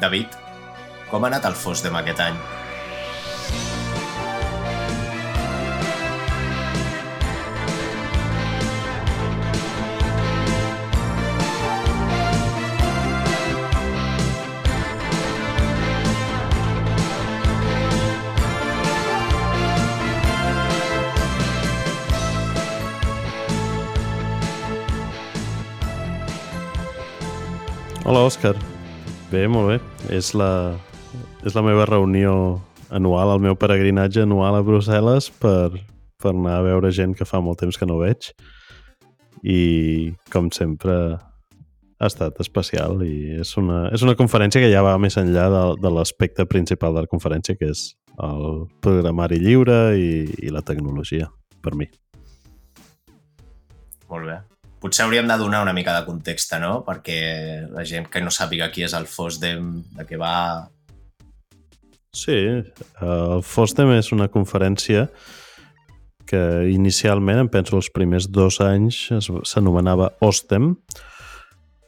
David, com ha anat el FOSDEM aquest any? Hola, Òscar. Bé, molt bé. És la, és la meva reunió anual, el meu peregrinatge anual a Brussel·les per, per anar a veure gent que fa molt temps que no veig. I, com sempre, ha estat especial i és una, és una conferència que ja va més enllà de, de l'aspecte principal de la conferència, que és el programari lliure i, i la tecnologia, per mi. Molt bé. Potser hauríem de donar una mica de context, no? Perquè la gent que no sàpiga qui és el FOSDEM, de què va... Sí, el FOSDEM és una conferència que inicialment, em penso, els primers dos anys s'anomenava OSTEM.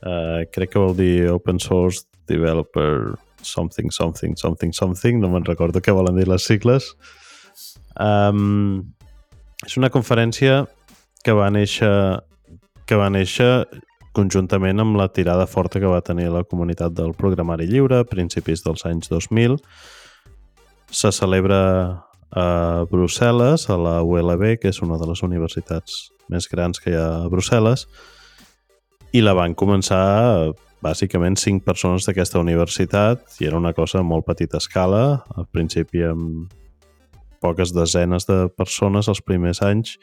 Uh, crec que vol dir Open Source Developer Something, Something, Something, Something. No me'n recordo què volen dir les sigles. Um, és una conferència que va néixer que va néixer conjuntament amb la tirada forta que va tenir la comunitat del programari lliure a principis dels anys 2000. Se celebra a Brussel·les, a la ULB, que és una de les universitats més grans que hi ha a Brussel·les, i la van començar bàsicament cinc persones d'aquesta universitat i era una cosa a molt petita escala, al principi amb poques desenes de persones els primers anys,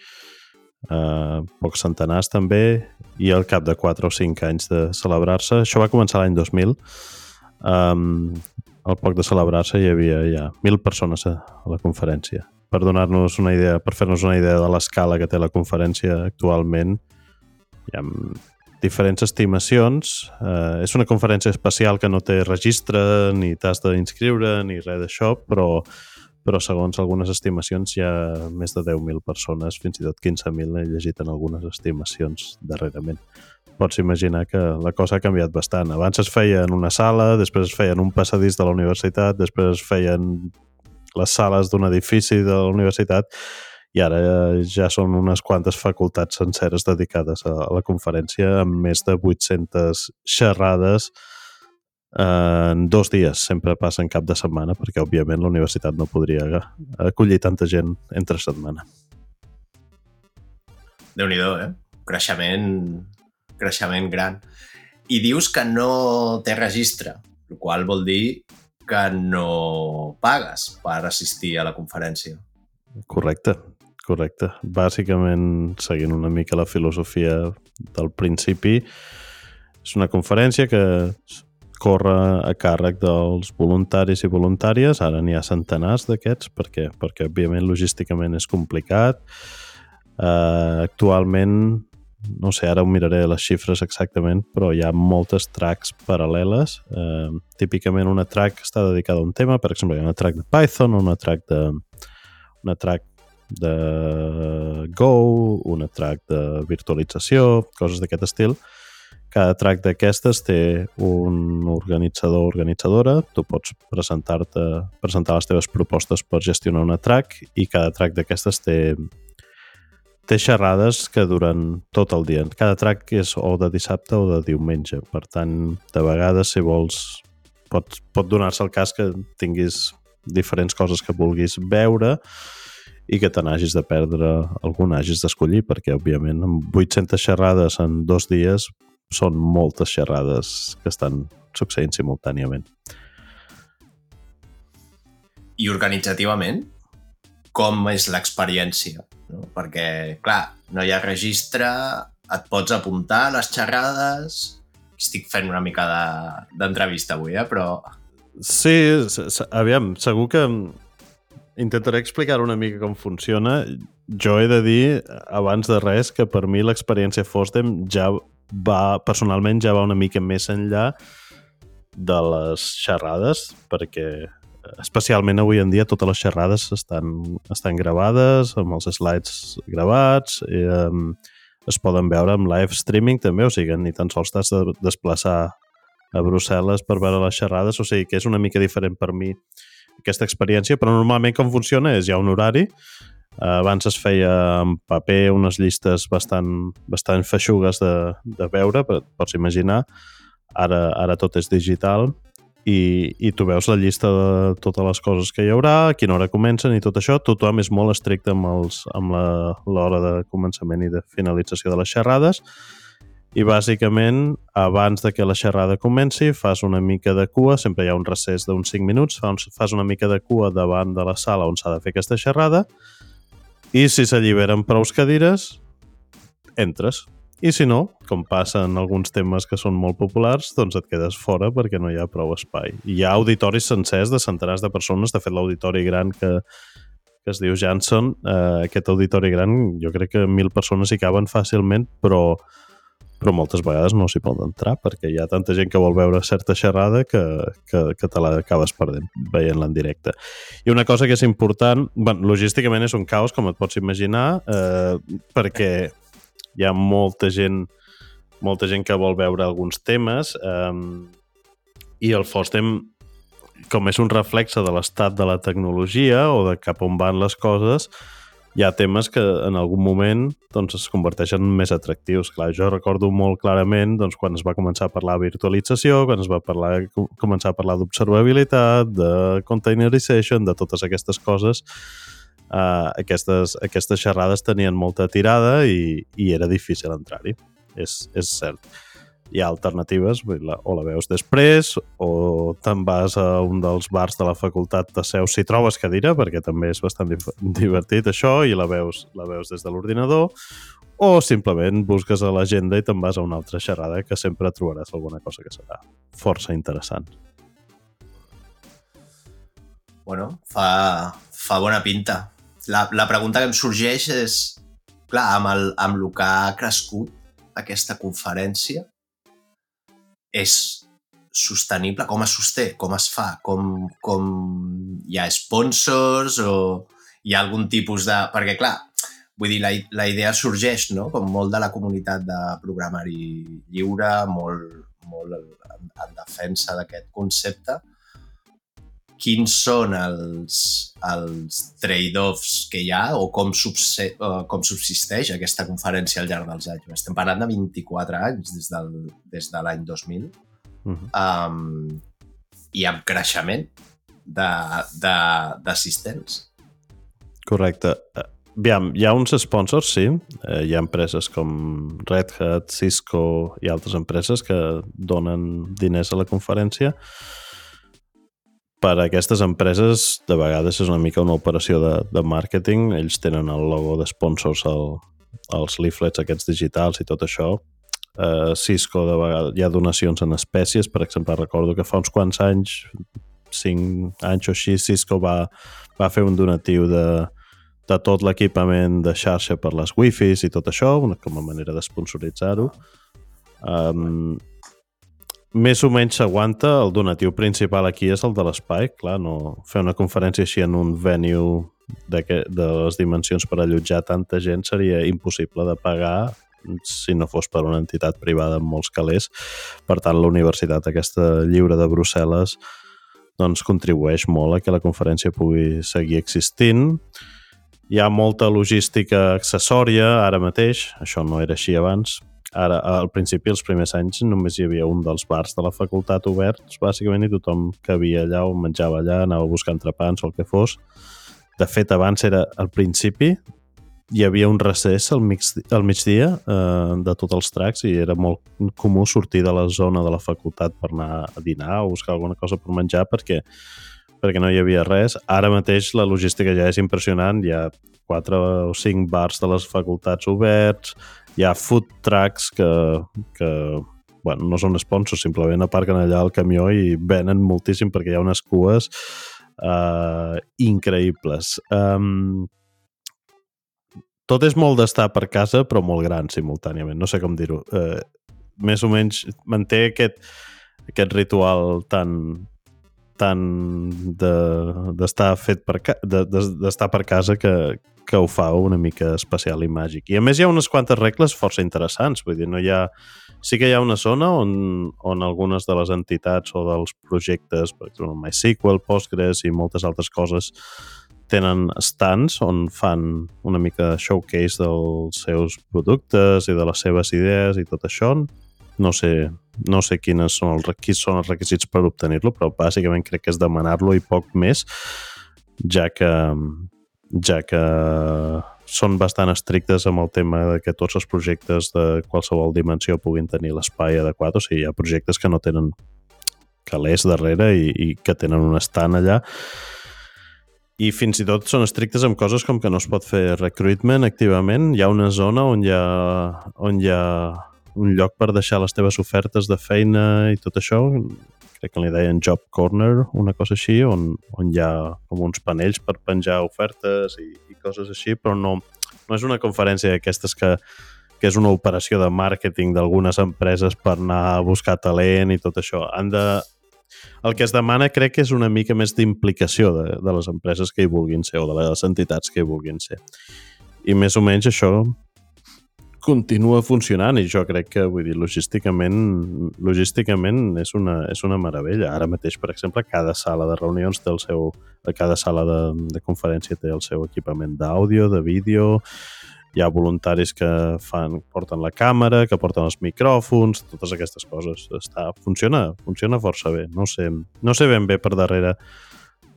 eh, pocs centenars també, i al cap de 4 o 5 anys de celebrar-se, això va començar l'any 2000, um, al poc de celebrar-se hi havia ja 1.000 persones a, la conferència. Per donar-nos una idea, per fer-nos una idea de l'escala que té la conferència actualment, hi ha diferents estimacions. Eh, és una conferència especial que no té registre, ni t'has d'inscriure, ni res d'això, però però segons algunes estimacions hi ha més de 10.000 persones, fins i tot 15.000 he llegit en algunes estimacions darrerament. Pots imaginar que la cosa ha canviat bastant. Abans es feia en una sala, després es feia en un passadís de la universitat, després es feien les sales d'un edifici de la universitat i ara ja són unes quantes facultats senceres dedicades a la conferència amb més de 800 xerrades en dos dies, sempre passa en cap de setmana, perquè òbviament la universitat no podria acollir tanta gent entre setmana. déu nhi eh? Creixement, creixement gran. I dius que no té registre, el qual vol dir que no pagues per assistir a la conferència. Correcte, correcte. Bàsicament, seguint una mica la filosofia del principi, és una conferència que corre a càrrec dels voluntaris i voluntàries. Ara n'hi ha centenars d'aquests, perquè, perquè òbviament logísticament és complicat. Uh, actualment, no sé, ara ho miraré les xifres exactament, però hi ha moltes tracks paral·leles. Uh, típicament una track està dedicada a un tema, per exemple, hi ha una track de Python, una track de, una track de Go, una track de virtualització, coses d'aquest estil, cada track d'aquestes té un organitzador o organitzadora. Tu pots presentar-te, presentar les teves propostes per gestionar una track i cada track d'aquestes té, té xerrades que duren tot el dia. Cada track és o de dissabte o de diumenge. Per tant, de vegades, si vols, pot, pot donar-se el cas que tinguis diferents coses que vulguis veure i que te n'hagis de perdre alguna, hagis d'escollir, perquè, òbviament, amb 800 xerrades en dos dies són moltes xerrades que estan succeint simultàniament. I organitzativament, com és l'experiència? No? Perquè, clar, no hi ha registre, et pots apuntar a les xerrades... Estic fent una mica d'entrevista de, avui, eh? però... Sí, aviam, segur que intentaré explicar una mica com funciona. Jo he de dir, abans de res, que per mi l'experiència FOSDEM ja va, personalment ja va una mica més enllà de les xerrades, perquè especialment avui en dia totes les xerrades estan, estan gravades, amb els slides gravats, i, um, es poden veure amb live streaming també, o sigui, ni tan sols t'has de desplaçar a Brussel·les per veure les xerrades, o sigui que és una mica diferent per mi aquesta experiència, però normalment com funciona és hi ha un horari, abans es feia en paper unes llistes bastant, bastant feixugues de, de veure, pots imaginar, ara, ara tot és digital i, i tu veus la llista de totes les coses que hi haurà, a quina hora comencen i tot això. Tothom és molt estricte amb, els, amb l'hora de començament i de finalització de les xerrades. I bàsicament abans de que la xerrada comenci fas una mica de cua, sempre hi ha un recés d'uns 5 minuts, fas una mica de cua davant de la sala on s'ha de fer aquesta xerrada i si s'alliberen prou cadires, entres. I si no, com passa en alguns temes que són molt populars, doncs et quedes fora perquè no hi ha prou espai. I hi ha auditoris sencers de centenars de persones. De fet, l'auditori gran que, que es diu Janssen, eh, aquest auditori gran, jo crec que mil persones hi caben fàcilment, però, però moltes vegades no s'hi pot entrar perquè hi ha tanta gent que vol veure certa xerrada que, que, que te l'acabes perdent veient-la en directe. I una cosa que és important, bueno, logísticament és un caos, com et pots imaginar, eh, perquè hi ha molta gent molta gent que vol veure alguns temes um, i el FOSDEM com és un reflexe de l'estat de la tecnologia o de cap on van les coses, hi ha temes que en algun moment doncs, es converteixen en més atractius. Clar, jo recordo molt clarament doncs, quan es va començar a parlar de virtualització, quan es va parlar, començar a parlar d'observabilitat, de containerization, de totes aquestes coses, uh, aquestes, aquestes xerrades tenien molta tirada i, i era difícil entrar-hi. És, és cert. Hi ha alternatives, la, o la veus després, o te'n vas a un dels bars de la facultat de Seu si trobes cadira, perquè també és bastant divertit això, i la veus, la veus des de l'ordinador, o simplement busques a l'agenda i te'n vas a una altra xerrada que sempre trobaràs alguna cosa que serà força interessant. Bueno, fa, fa bona pinta la, la pregunta que em sorgeix és, clar, amb el, amb el que ha crescut aquesta conferència, és sostenible? Com es sosté? Com es fa? Com, com hi ha sponsors o hi ha algun tipus de... Perquè, clar, vull dir, la, la idea sorgeix, no?, com molt de la comunitat de programari lliure, molt, molt en, en defensa d'aquest concepte, quins són els, els trade-offs que hi ha o com, subse, uh, com subsisteix aquesta conferència al llarg dels anys. Estem parlant de 24 anys des, del, des de l'any 2000 uh -huh. um, i amb creixement d'assistents. Correcte. Eh, aviam, hi ha uns sponsors, sí. Eh, hi ha empreses com Red Hat, Cisco i altres empreses que donen diners a la conferència, per a aquestes empreses de vegades és una mica una operació de, de màrqueting. Ells tenen el logo de sponsors al, als leaflets aquests digitals i tot això. Uh, Cisco de vegades hi ha donacions en espècies. Per exemple, recordo que fa uns quants anys, 5 anys o així, Cisco va, va fer un donatiu de, de tot l'equipament de xarxa per les wifis i tot això, una, com a manera d'esponsoritzar-ho. Um, més o menys s'aguanta. El donatiu principal aquí és el de l'espai. Clar, no fer una conferència així en un venue de, que, de les dimensions per allotjar tanta gent seria impossible de pagar si no fos per una entitat privada amb molts calés. Per tant, la Universitat aquesta lliure de Brussel·les doncs, contribueix molt a que la conferència pugui seguir existint. Hi ha molta logística accessòria ara mateix, això no era així abans, Ara, al principi, els primers anys, només hi havia un dels bars de la facultat oberts, bàsicament, i tothom que havia allà o menjava allà, anava buscant trepans o el que fos. De fet, abans era al principi, hi havia un recés al, mig, al migdia eh, de tots els tracks i era molt comú sortir de la zona de la facultat per anar a dinar o buscar alguna cosa per menjar perquè perquè no hi havia res. Ara mateix la logística ja és impressionant, hi ha quatre o cinc bars de les facultats oberts, hi ha food trucks que, que bueno, no són sponsors, simplement aparquen allà el camió i venen moltíssim perquè hi ha unes cues uh, increïbles. Um, tot és molt d'estar per casa, però molt gran simultàniament, no sé com dir-ho. Uh, més o menys manté aquest, aquest ritual tan, tan d'estar de, fet per, de, d'estar per casa que, que ho fa una mica especial i màgic. I a més hi ha unes quantes regles força interessants, vull dir, no hi ha... Sí que hi ha una zona on, on algunes de les entitats o dels projectes, per exemple MySQL, Postgres i moltes altres coses, tenen stands on fan una mica showcase dels seus productes i de les seves idees i tot això. No sé, no sé quines són els, quins són els requisits per obtenir-lo, però bàsicament crec que és demanar-lo i poc més, ja que ja que són bastant estrictes amb el tema de que tots els projectes de qualsevol dimensió puguin tenir l'espai adequat, o sigui, hi ha projectes que no tenen calés darrere i, i que tenen un estant allà i fins i tot són estrictes amb coses com que no es pot fer recruitment activament. Hi ha una zona on hi ha, on hi ha un lloc per deixar les teves ofertes de feina i tot això, crec que li deien Job Corner, una cosa així, on, on hi ha com uns panells per penjar ofertes i, i coses així, però no, no és una conferència d'aquestes que, que és una operació de màrqueting d'algunes empreses per anar a buscar talent i tot això. Han de... El que es demana crec que és una mica més d'implicació de, de les empreses que hi vulguin ser o de les entitats que hi vulguin ser. I més o menys això continua funcionant i jo crec que, vull dir, logísticament, logísticament és una, és una meravella. Ara mateix, per exemple, cada sala de reunions té el seu... Cada sala de, de conferència té el seu equipament d'àudio, de vídeo, hi ha voluntaris que fan, porten la càmera, que porten els micròfons, totes aquestes coses. Està, funciona, funciona força bé. No sé, no sé ben bé per darrere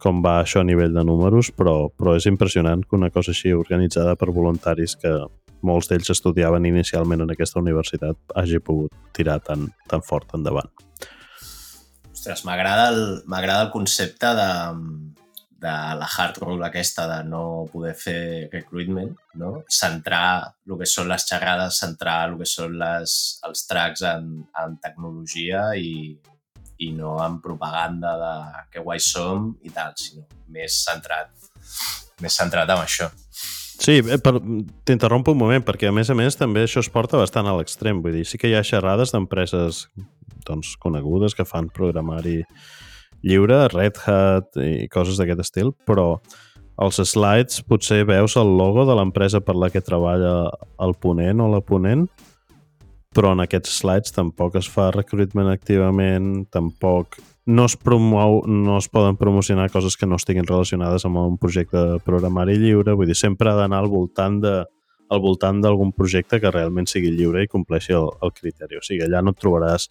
com va això a nivell de números, però, però és impressionant que una cosa així organitzada per voluntaris que, molts d'ells estudiaven inicialment en aquesta universitat hagi pogut tirar tan, tan fort endavant. Ostres, m'agrada el, el concepte de, de la hard rule aquesta de no poder fer recruitment, no? centrar el que són les xerrades, centrar el que són les, els tracks en, en tecnologia i, i no en propaganda de que guai som i tal, sinó més centrat, més centrat en això. Sí, eh, t'interrompo un moment, perquè a més a més també això es porta bastant a l'extrem. Vull dir, sí que hi ha xerrades d'empreses doncs, conegudes que fan programari lliure, Red Hat i coses d'aquest estil, però als slides potser veus el logo de l'empresa per la que treballa el ponent o la ponent, però en aquests slides tampoc es fa recruitment activament, tampoc no es, promou, no es poden promocionar coses que no estiguin relacionades amb un projecte de programari lliure, vull dir, sempre ha d'anar al voltant de al voltant d'algun projecte que realment sigui lliure i compleixi el, el criteri. O sigui, allà no trobaràs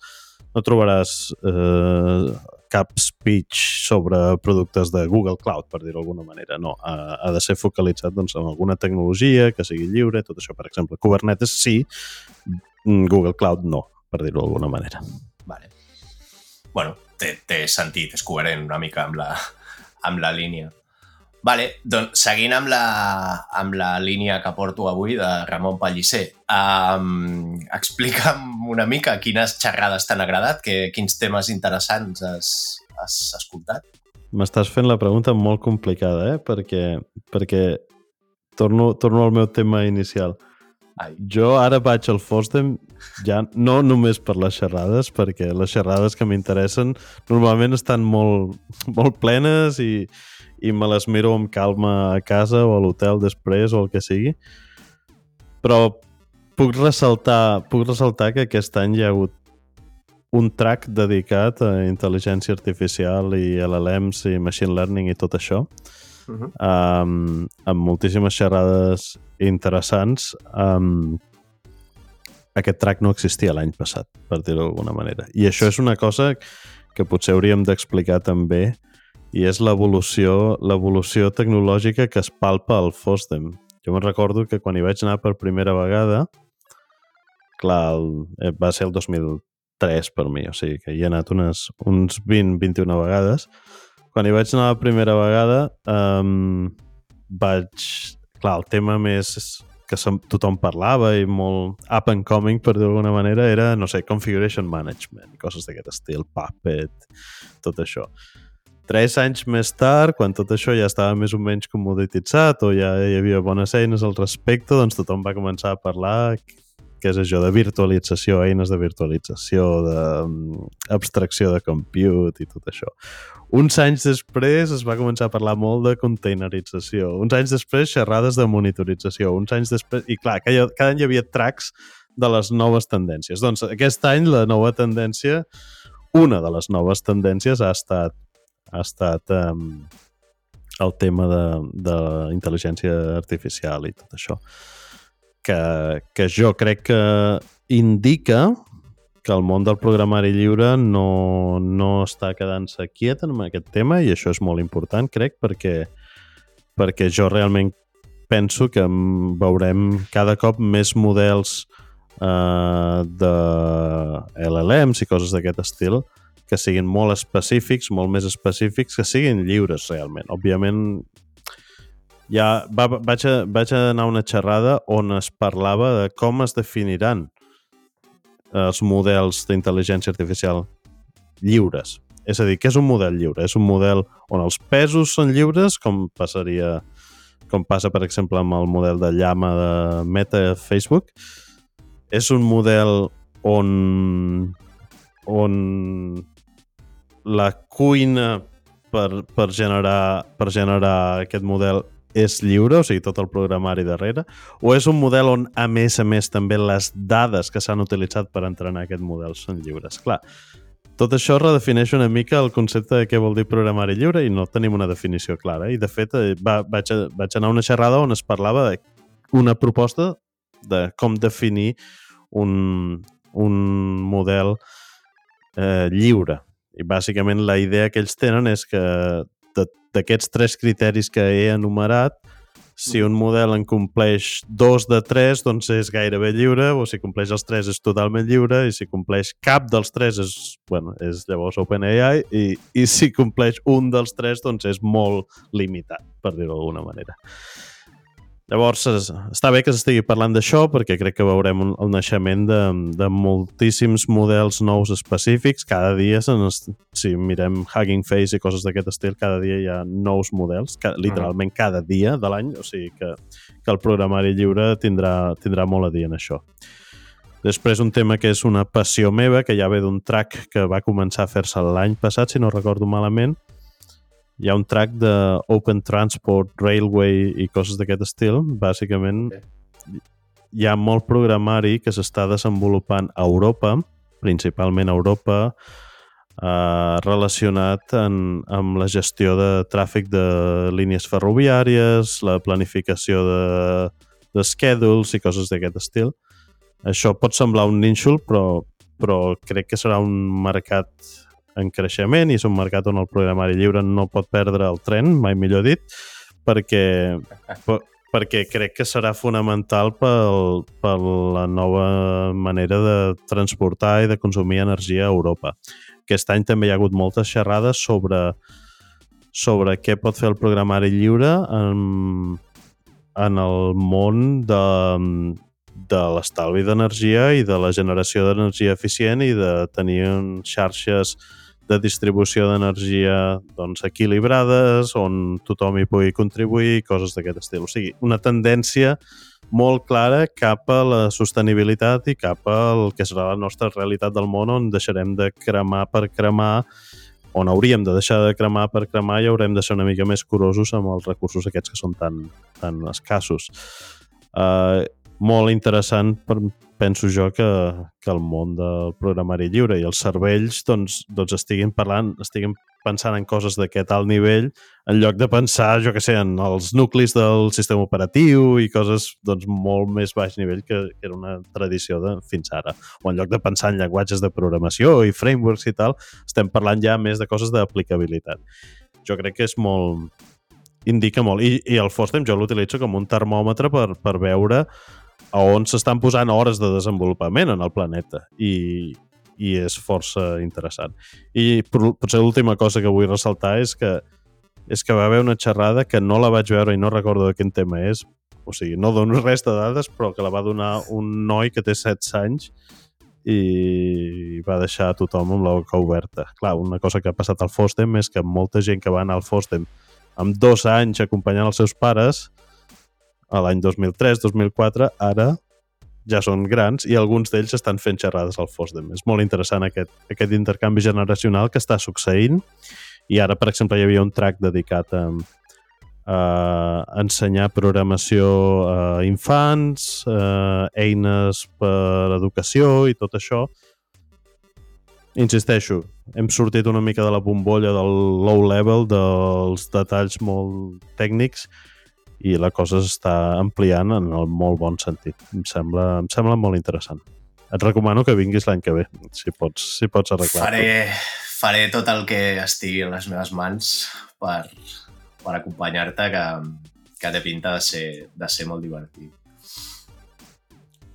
no trobaràs eh, cap speech sobre productes de Google Cloud, per dir-ho d'alguna manera. No, ha, ha de ser focalitzat doncs, en alguna tecnologia que sigui lliure, tot això, per exemple. Kubernetes sí, Google Cloud no, per dir-ho d'alguna manera. Vale. Bueno, té, té sentit, és coherent una mica amb la, amb la línia. Vale, doncs seguint amb la, amb la línia que porto avui de Ramon Pellicer, um, explica'm una mica quines xerrades t'han agradat, que, quins temes interessants has, has escoltat. M'estàs fent la pregunta molt complicada, eh? Perquè, perquè torno, torno al meu tema inicial. Ai. Jo ara vaig al Fosdem ja no només per les xerrades, perquè les xerrades que m'interessen normalment estan molt, molt plenes i, i me les miro amb calma a casa o a l'hotel després o el que sigui. Però puc ressaltar, puc ressaltar que aquest any hi ha hagut un track dedicat a intel·ligència artificial i LLMs i machine learning i tot això uh -huh. um, amb moltíssimes xerrades interessants. Um, aquest track no existia l'any passat, per dir-ho d'alguna manera. I això és una cosa que potser hauríem d'explicar també i és l'evolució l'evolució tecnològica que es palpa al FOSDEM. Jo me'n recordo que quan hi vaig anar per primera vegada, clar, el, eh, va ser el 2003 per mi, o sigui que hi he anat unes, uns 20-21 vegades, quan hi vaig anar la primera vegada um, vaig... Clar, el tema més que tothom parlava i molt up and coming, per dir d'alguna manera, era, no sé, configuration management, coses d'aquest estil, Puppet, tot això. Tres anys més tard, quan tot això ja estava més o menys comodititzat o ja hi havia bones eines al respecte, doncs tothom va començar a parlar què és això de virtualització, eines de virtualització, d'abstracció de, de compute i tot això. Uns anys després es va començar a parlar molt de containerització, uns anys després xerrades de monitorització, uns anys després... I clar, cada, cada any hi havia tracks de les noves tendències. Doncs aquest any la nova tendència, una de les noves tendències ha estat, ha estat um, el tema de, de intel·ligència artificial i tot això. Que, que jo crec que indica que el món del programari lliure no, no està quedant-se quiet en aquest tema i això és molt important, crec, perquè, perquè jo realment penso que veurem cada cop més models eh, de LLMs i coses d'aquest estil que siguin molt específics, molt més específics, que siguin lliures realment. Òbviament, ja va, vaig, a, vaig a anar a una xerrada on es parlava de com es definiran els models d'intel·ligència artificial lliures. És a dir, què és un model lliure? És un model on els pesos són lliures, com passaria com passa, per exemple, amb el model de llama de Meta Facebook. És un model on on la cuina per, per, generar, per generar aquest model és lliure, o sigui, tot el programari darrere, o és un model on, a més a més, també les dades que s'han utilitzat per entrenar aquest model són lliures. Clar, tot això redefineix una mica el concepte de què vol dir programari lliure i no tenim una definició clara. I, de fet, eh, va, vaig, a, vaig anar a una xerrada on es parlava d'una proposta de com definir un, un model eh, lliure. I bàsicament la idea que ells tenen és que d'aquests tres criteris que he enumerat, si un model en compleix dos de tres, doncs és gairebé lliure, o si compleix els tres és totalment lliure, i si compleix cap dels tres és, bueno, és llavors OpenAI, i, i si compleix un dels tres, doncs és molt limitat, per dir-ho d'alguna manera. Llavors, està bé que s'estigui parlant d'això perquè crec que veurem el naixement de, de moltíssims models nous específics. Cada dia, si mirem Hugging Face i coses d'aquest estil, cada dia hi ha nous models, que, literalment cada dia de l'any, o sigui que, que el programari lliure tindrà, tindrà molt a dir en això. Després un tema que és una passió meva, que ja ve d'un track que va començar a fer-se l'any passat, si no recordo malament, hi ha un track de Open Transport, Railway i coses d'aquest estil. Bàsicament, okay. hi ha molt programari que s'està desenvolupant a Europa, principalment a Europa, eh, relacionat en, amb la gestió de tràfic de línies ferroviàries, la planificació de, de schedules i coses d'aquest estil. Això pot semblar un nínxol, però, però crec que serà un mercat en creixement i és un mercat on el programari lliure no pot perdre el tren, mai millor dit, perquè, perquè crec que serà fonamental pel, per la nova manera de transportar i de consumir energia a Europa. Aquest any també hi ha hagut moltes xerrades sobre, sobre què pot fer el programari lliure en, en el món de, de l'estalvi d'energia i de la generació d'energia eficient i de tenir xarxes de distribució d'energia doncs, equilibrades, on tothom hi pugui contribuir, coses d'aquest estil. O sigui, una tendència molt clara cap a la sostenibilitat i cap al que serà la nostra realitat del món on deixarem de cremar per cremar on hauríem de deixar de cremar per cremar i haurem de ser una mica més curosos amb els recursos aquests que són tan, tan escassos. Uh, molt interessant per, penso jo que, que el món del programari lliure i els cervells doncs, doncs estiguin parlant, estiguin pensant en coses d'aquest alt nivell en lloc de pensar, jo que sé, en els nuclis del sistema operatiu i coses doncs, molt més baix nivell que, que era una tradició de fins ara. O en lloc de pensar en llenguatges de programació i frameworks i tal, estem parlant ja més de coses d'aplicabilitat. Jo crec que és molt... indica molt. I, i el FOSDEM jo l'utilitzo com un termòmetre per, per veure a on s'estan posant hores de desenvolupament en el planeta i, i és força interessant. I potser l'última cosa que vull ressaltar és que és que va haver una xerrada que no la vaig veure i no recordo de quin tema és, o sigui, no dono res de dades, però que la va donar un noi que té 16 anys i va deixar tothom amb la boca oberta. Clar, una cosa que ha passat al FOSDEM és que molta gent que va anar al FOSDEM amb dos anys acompanyant els seus pares a l'any 2003-2004, ara ja són grans i alguns d'ells estan fent xerrades al FOSDEM. És molt interessant aquest, aquest intercanvi generacional que està succeint i ara, per exemple, hi havia un track dedicat a, a ensenyar programació a infants, a eines per educació i tot això. Insisteixo, hem sortit una mica de la bombolla del low level, dels detalls molt tècnics i la cosa s'està ampliant en el molt bon sentit. Em sembla, em sembla molt interessant. Et recomano que vinguis l'any que ve, si pots, si pots arreglar. Faré, faré tot el que estigui en les meves mans per, per acompanyar-te, que, que té pinta de ser, de ser molt divertit.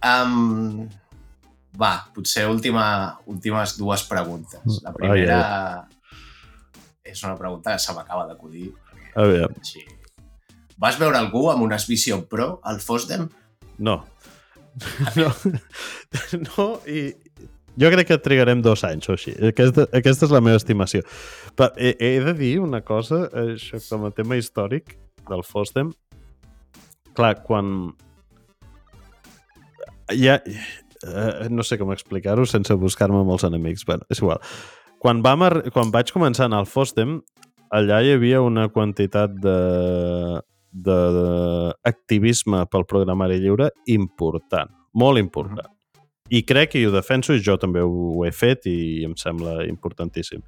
Um, va, potser última, últimes dues preguntes. La primera ai, ai. és una pregunta que se m'acaba d'acudir. A veure. Així, Vas veure algú amb una Vision Pro al Fosdem? No. No, no i jo crec que trigarem dos anys o així. Aquesta, aquesta és la meva estimació. Però he, he de dir una cosa, això com a tema històric del Fosdem. Clar, quan... Ja, eh, no sé com explicar-ho sense buscar-me molts enemics. Bueno, és igual. Quan, vam, quan vaig començar anar al Fosdem, allà hi havia una quantitat de d'activisme pel programari lliure important, molt important. I crec que ho defenso i jo també ho he fet i em sembla importantíssim.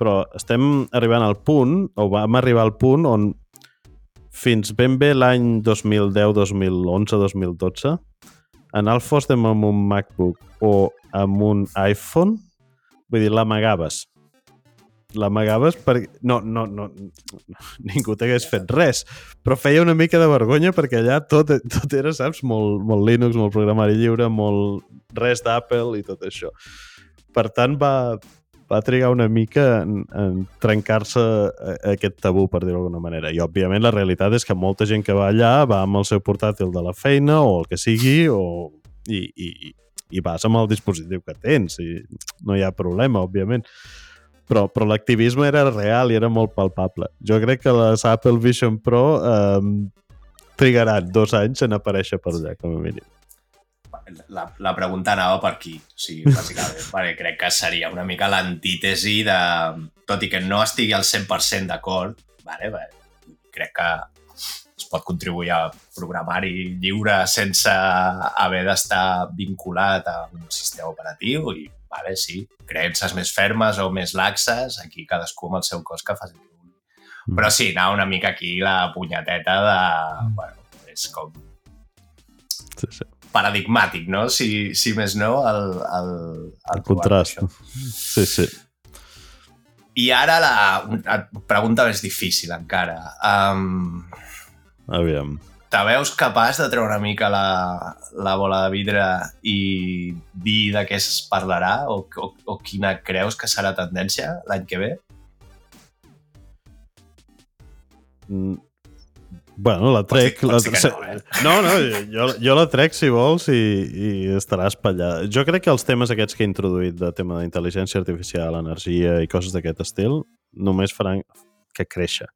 Però estem arribant al punt, o vam arribar al punt on fins ben bé l'any 2010, 2011, 2012, anar al FOSDEM amb un MacBook o amb un iPhone, vull dir, l'amagaves l'amagaves perquè... No, no, no, ningú t'hagués fet res, però feia una mica de vergonya perquè allà tot, tot era, saps, molt, molt Linux, molt programari lliure, molt res d'Apple i tot això. Per tant, va, va trigar una mica en, en trencar-se aquest tabú, per dir-ho d'alguna manera. I, òbviament, la realitat és que molta gent que va allà va amb el seu portàtil de la feina o el que sigui, o, i, i, i vas amb el dispositiu que tens, i no hi ha problema, òbviament però, però l'activisme era real i era molt palpable. Jo crec que les Apple Vision Pro eh, trigaran dos anys en aparèixer per allà, com a mínim. La, la pregunta anava per aquí, sigui, bàsicament, perquè crec que seria una mica l'antítesi de... Tot i que no estigui al 100% d'acord, vale, vale, crec que es pot contribuir a programari lliure sense haver d'estar vinculat a un sistema operatiu i vale, sí, creences més fermes o més laxes, aquí cadascú amb el seu cos que faci. Mm. Però sí, anar una mica aquí la punyeteta de... Mm. Bueno, és com... Sí, sí. Paradigmàtic, no? Si, si més no, el, el, el, el contrast. Sí, sí. I ara la una pregunta més difícil encara. Um, Aviam te veus capaç de treure una mica la, la bola de vidre i dir de què es parlarà o, o, o quina creus que serà tendència l'any que ve? Mm. Bueno, la trec... Dir, la... No, eh? no, no, jo, jo la trec si vols i, i estarà espatllada. Jo crec que els temes aquests que he introduït de tema d'intel·ligència artificial, energia i coses d'aquest estil només faran que créixer.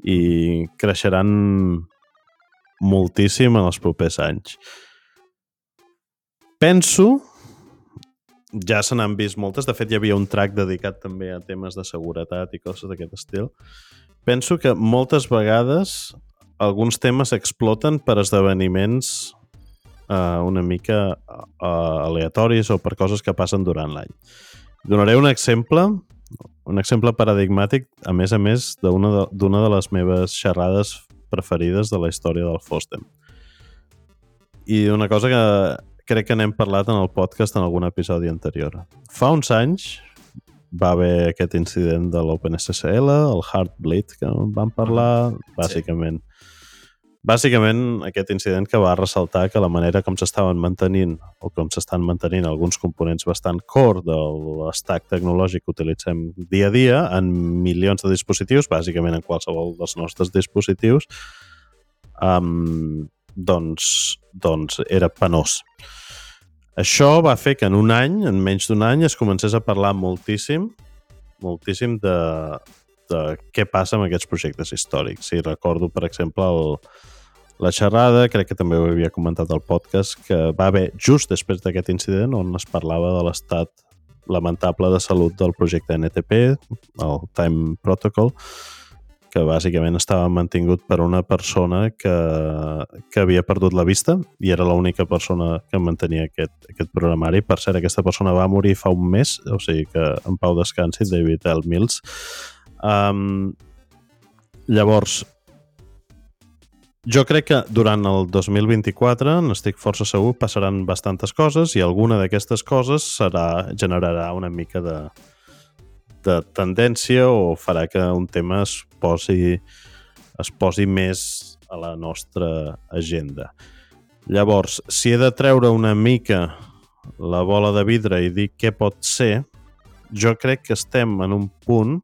I creixeran moltíssim en els propers anys. Penso, ja se n'han vist moltes, de fet hi havia un track dedicat també a temes de seguretat i coses d'aquest estil. Penso que moltes vegades alguns temes exploten per esdeveniments uh, una mica uh, aleatoris o per coses que passen durant l'any. Donaré un exemple, un exemple paradigmàtic, a més a més, d'una de, de les meves xerrades preferides de la història del Fostem. I una cosa que crec que n'hem parlat en el podcast en algun episodi anterior. Fa uns anys va haver aquest incident de l'OpenSSL, el Heartbleed, que vam parlar, bàsicament. Sí. Bàsicament, aquest incident que va ressaltar que la manera com s'estaven mantenint o com s'estan mantenint alguns components bastant core de l'estack tecnològic que utilitzem dia a dia en milions de dispositius, bàsicament en qualsevol dels nostres dispositius, um, doncs, doncs era penós. Això va fer que en un any, en menys d'un any, es comencés a parlar moltíssim, moltíssim de, de què passa amb aquests projectes històrics. I recordo, per exemple, el, La xerrada, crec que també ho havia comentat al podcast, que va haver just després d'aquest incident on es parlava de l'estat lamentable de salut del projecte NTP, el Time Protocol, que bàsicament estava mantingut per una persona que, que havia perdut la vista i era l'única persona que mantenia aquest, aquest programari. Per cert, aquesta persona va morir fa un mes, o sigui que en pau descansi, David L. Mills. Um, llavors, jo crec que durant el 2024, n'estic força segur, passaran bastantes coses i alguna d'aquestes coses serà generarà una mica de, de tendència o farà que un tema es posi, es posi més a la nostra agenda. Llavors, si he de treure una mica la bola de vidre i dir què pot ser, jo crec que estem en un punt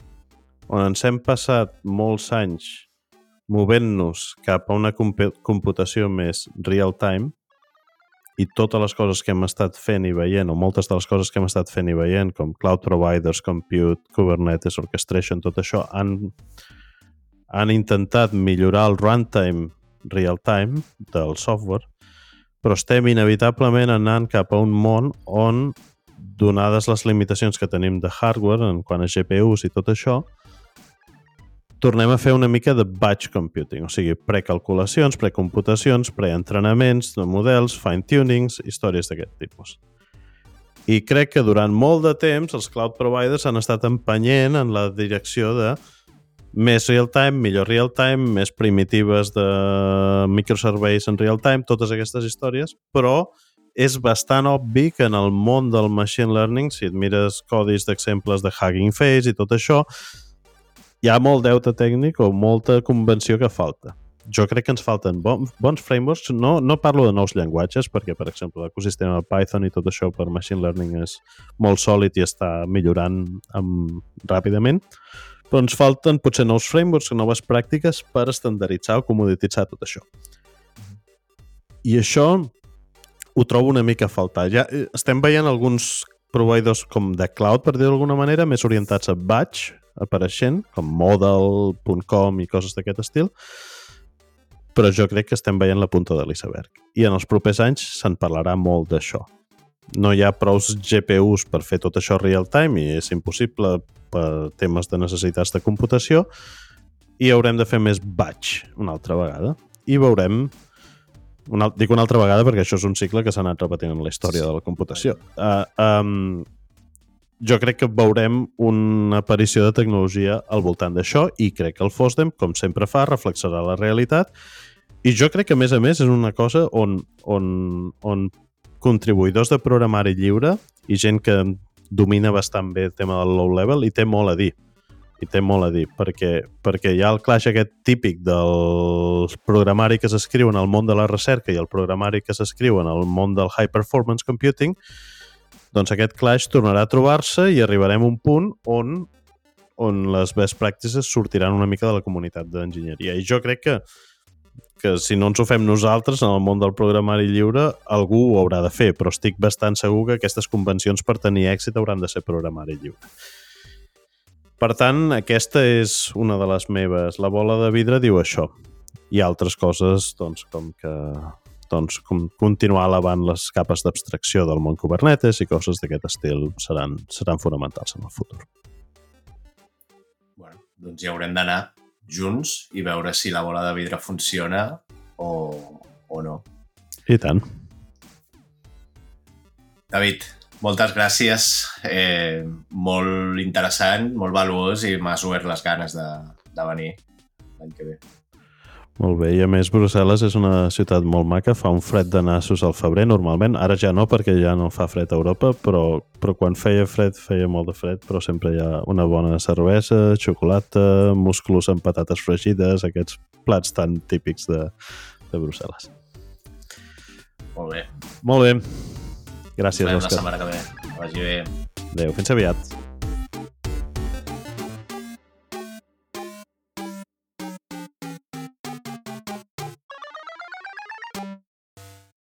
on ens hem passat molts anys movent-nos cap a una computació més real-time i totes les coses que hem estat fent i veient, o moltes de les coses que hem estat fent i veient, com cloud providers, compute, Kubernetes, orchestration, tot això, han, han intentat millorar el runtime real-time del software, però estem inevitablement anant cap a un món on, donades les limitacions que tenim de hardware en quant a GPUs i tot això, tornem a fer una mica de batch computing, o sigui, precalculacions, precomputacions, preentrenaments de models, fine-tunings, històries d'aquest tipus. I crec que durant molt de temps els cloud providers han estat empenyent en la direcció de més real-time, millor real-time, més primitives de microserveis en real-time, totes aquestes històries, però és bastant obvi que en el món del machine learning, si et mires codis d'exemples de Hugging Face i tot això, hi ha molt deute tècnic o molta convenció que falta. Jo crec que ens falten bon, bons frameworks. No, no parlo de nous llenguatges, perquè, per exemple, l'ecosistema Python i tot això per machine learning és molt sòlid i està millorant amb, ràpidament, però ens falten potser nous frameworks noves pràctiques per estandaritzar o comodititzar tot això. I això ho trobo una mica a faltar. Ja eh, estem veient alguns proveïdors com de cloud, per dir d'alguna manera, més orientats a batch, apareixent, com model.com i coses d'aquest estil, però jo crec que estem veient la punta de l'iceberg. I en els propers anys se'n parlarà molt d'això. No hi ha prous GPUs per fer tot això real time i és impossible per temes de necessitats de computació i haurem de fer més batch una altra vegada i veurem una, dic una altra vegada perquè això és un cicle que s'ha anat repetint en la història de la computació. Uh, um, jo crec que veurem una aparició de tecnologia al voltant d'això i crec que el FOSDEM, com sempre fa, reflexarà la realitat. I jo crec que, a més a més, és una cosa on, on, on contribuïdors de programari lliure i gent que domina bastant bé el tema del low level i té molt a dir. I té molt a dir, perquè, perquè hi ha el clash aquest típic del programari que s'escriu en el món de la recerca i el programari que s'escriu en el món del high performance computing doncs aquest clash tornarà a trobar-se i arribarem a un punt on on les best practices sortiran una mica de la comunitat d'enginyeria. I jo crec que, que si no ens ho fem nosaltres en el món del programari lliure, algú ho haurà de fer, però estic bastant segur que aquestes convencions per tenir èxit hauran de ser programari lliure. Per tant, aquesta és una de les meves. La bola de vidre diu això. I altres coses, doncs, com que doncs, com continuar elevant les capes d'abstracció del món Kubernetes i coses d'aquest estil seran, seran fonamentals en el futur. Bueno, doncs ja haurem d'anar junts i veure si la bola de vidre funciona o, o no. I tant. David, moltes gràcies. Eh, molt interessant, molt valuós i m'has obert les ganes de, de venir l'any que ve. Molt bé, i a més Brussel·les és una ciutat molt maca, fa un fred de nassos al febrer normalment, ara ja no perquè ja no fa fred a Europa, però, però quan feia fred feia molt de fred, però sempre hi ha una bona cervesa, xocolata, musclos amb patates fregides, aquests plats tan típics de, de Brussel·les. Molt bé. Molt bé. Gràcies, Òscar. la setmana que ve. Que vagi bé. Adéu, fins aviat.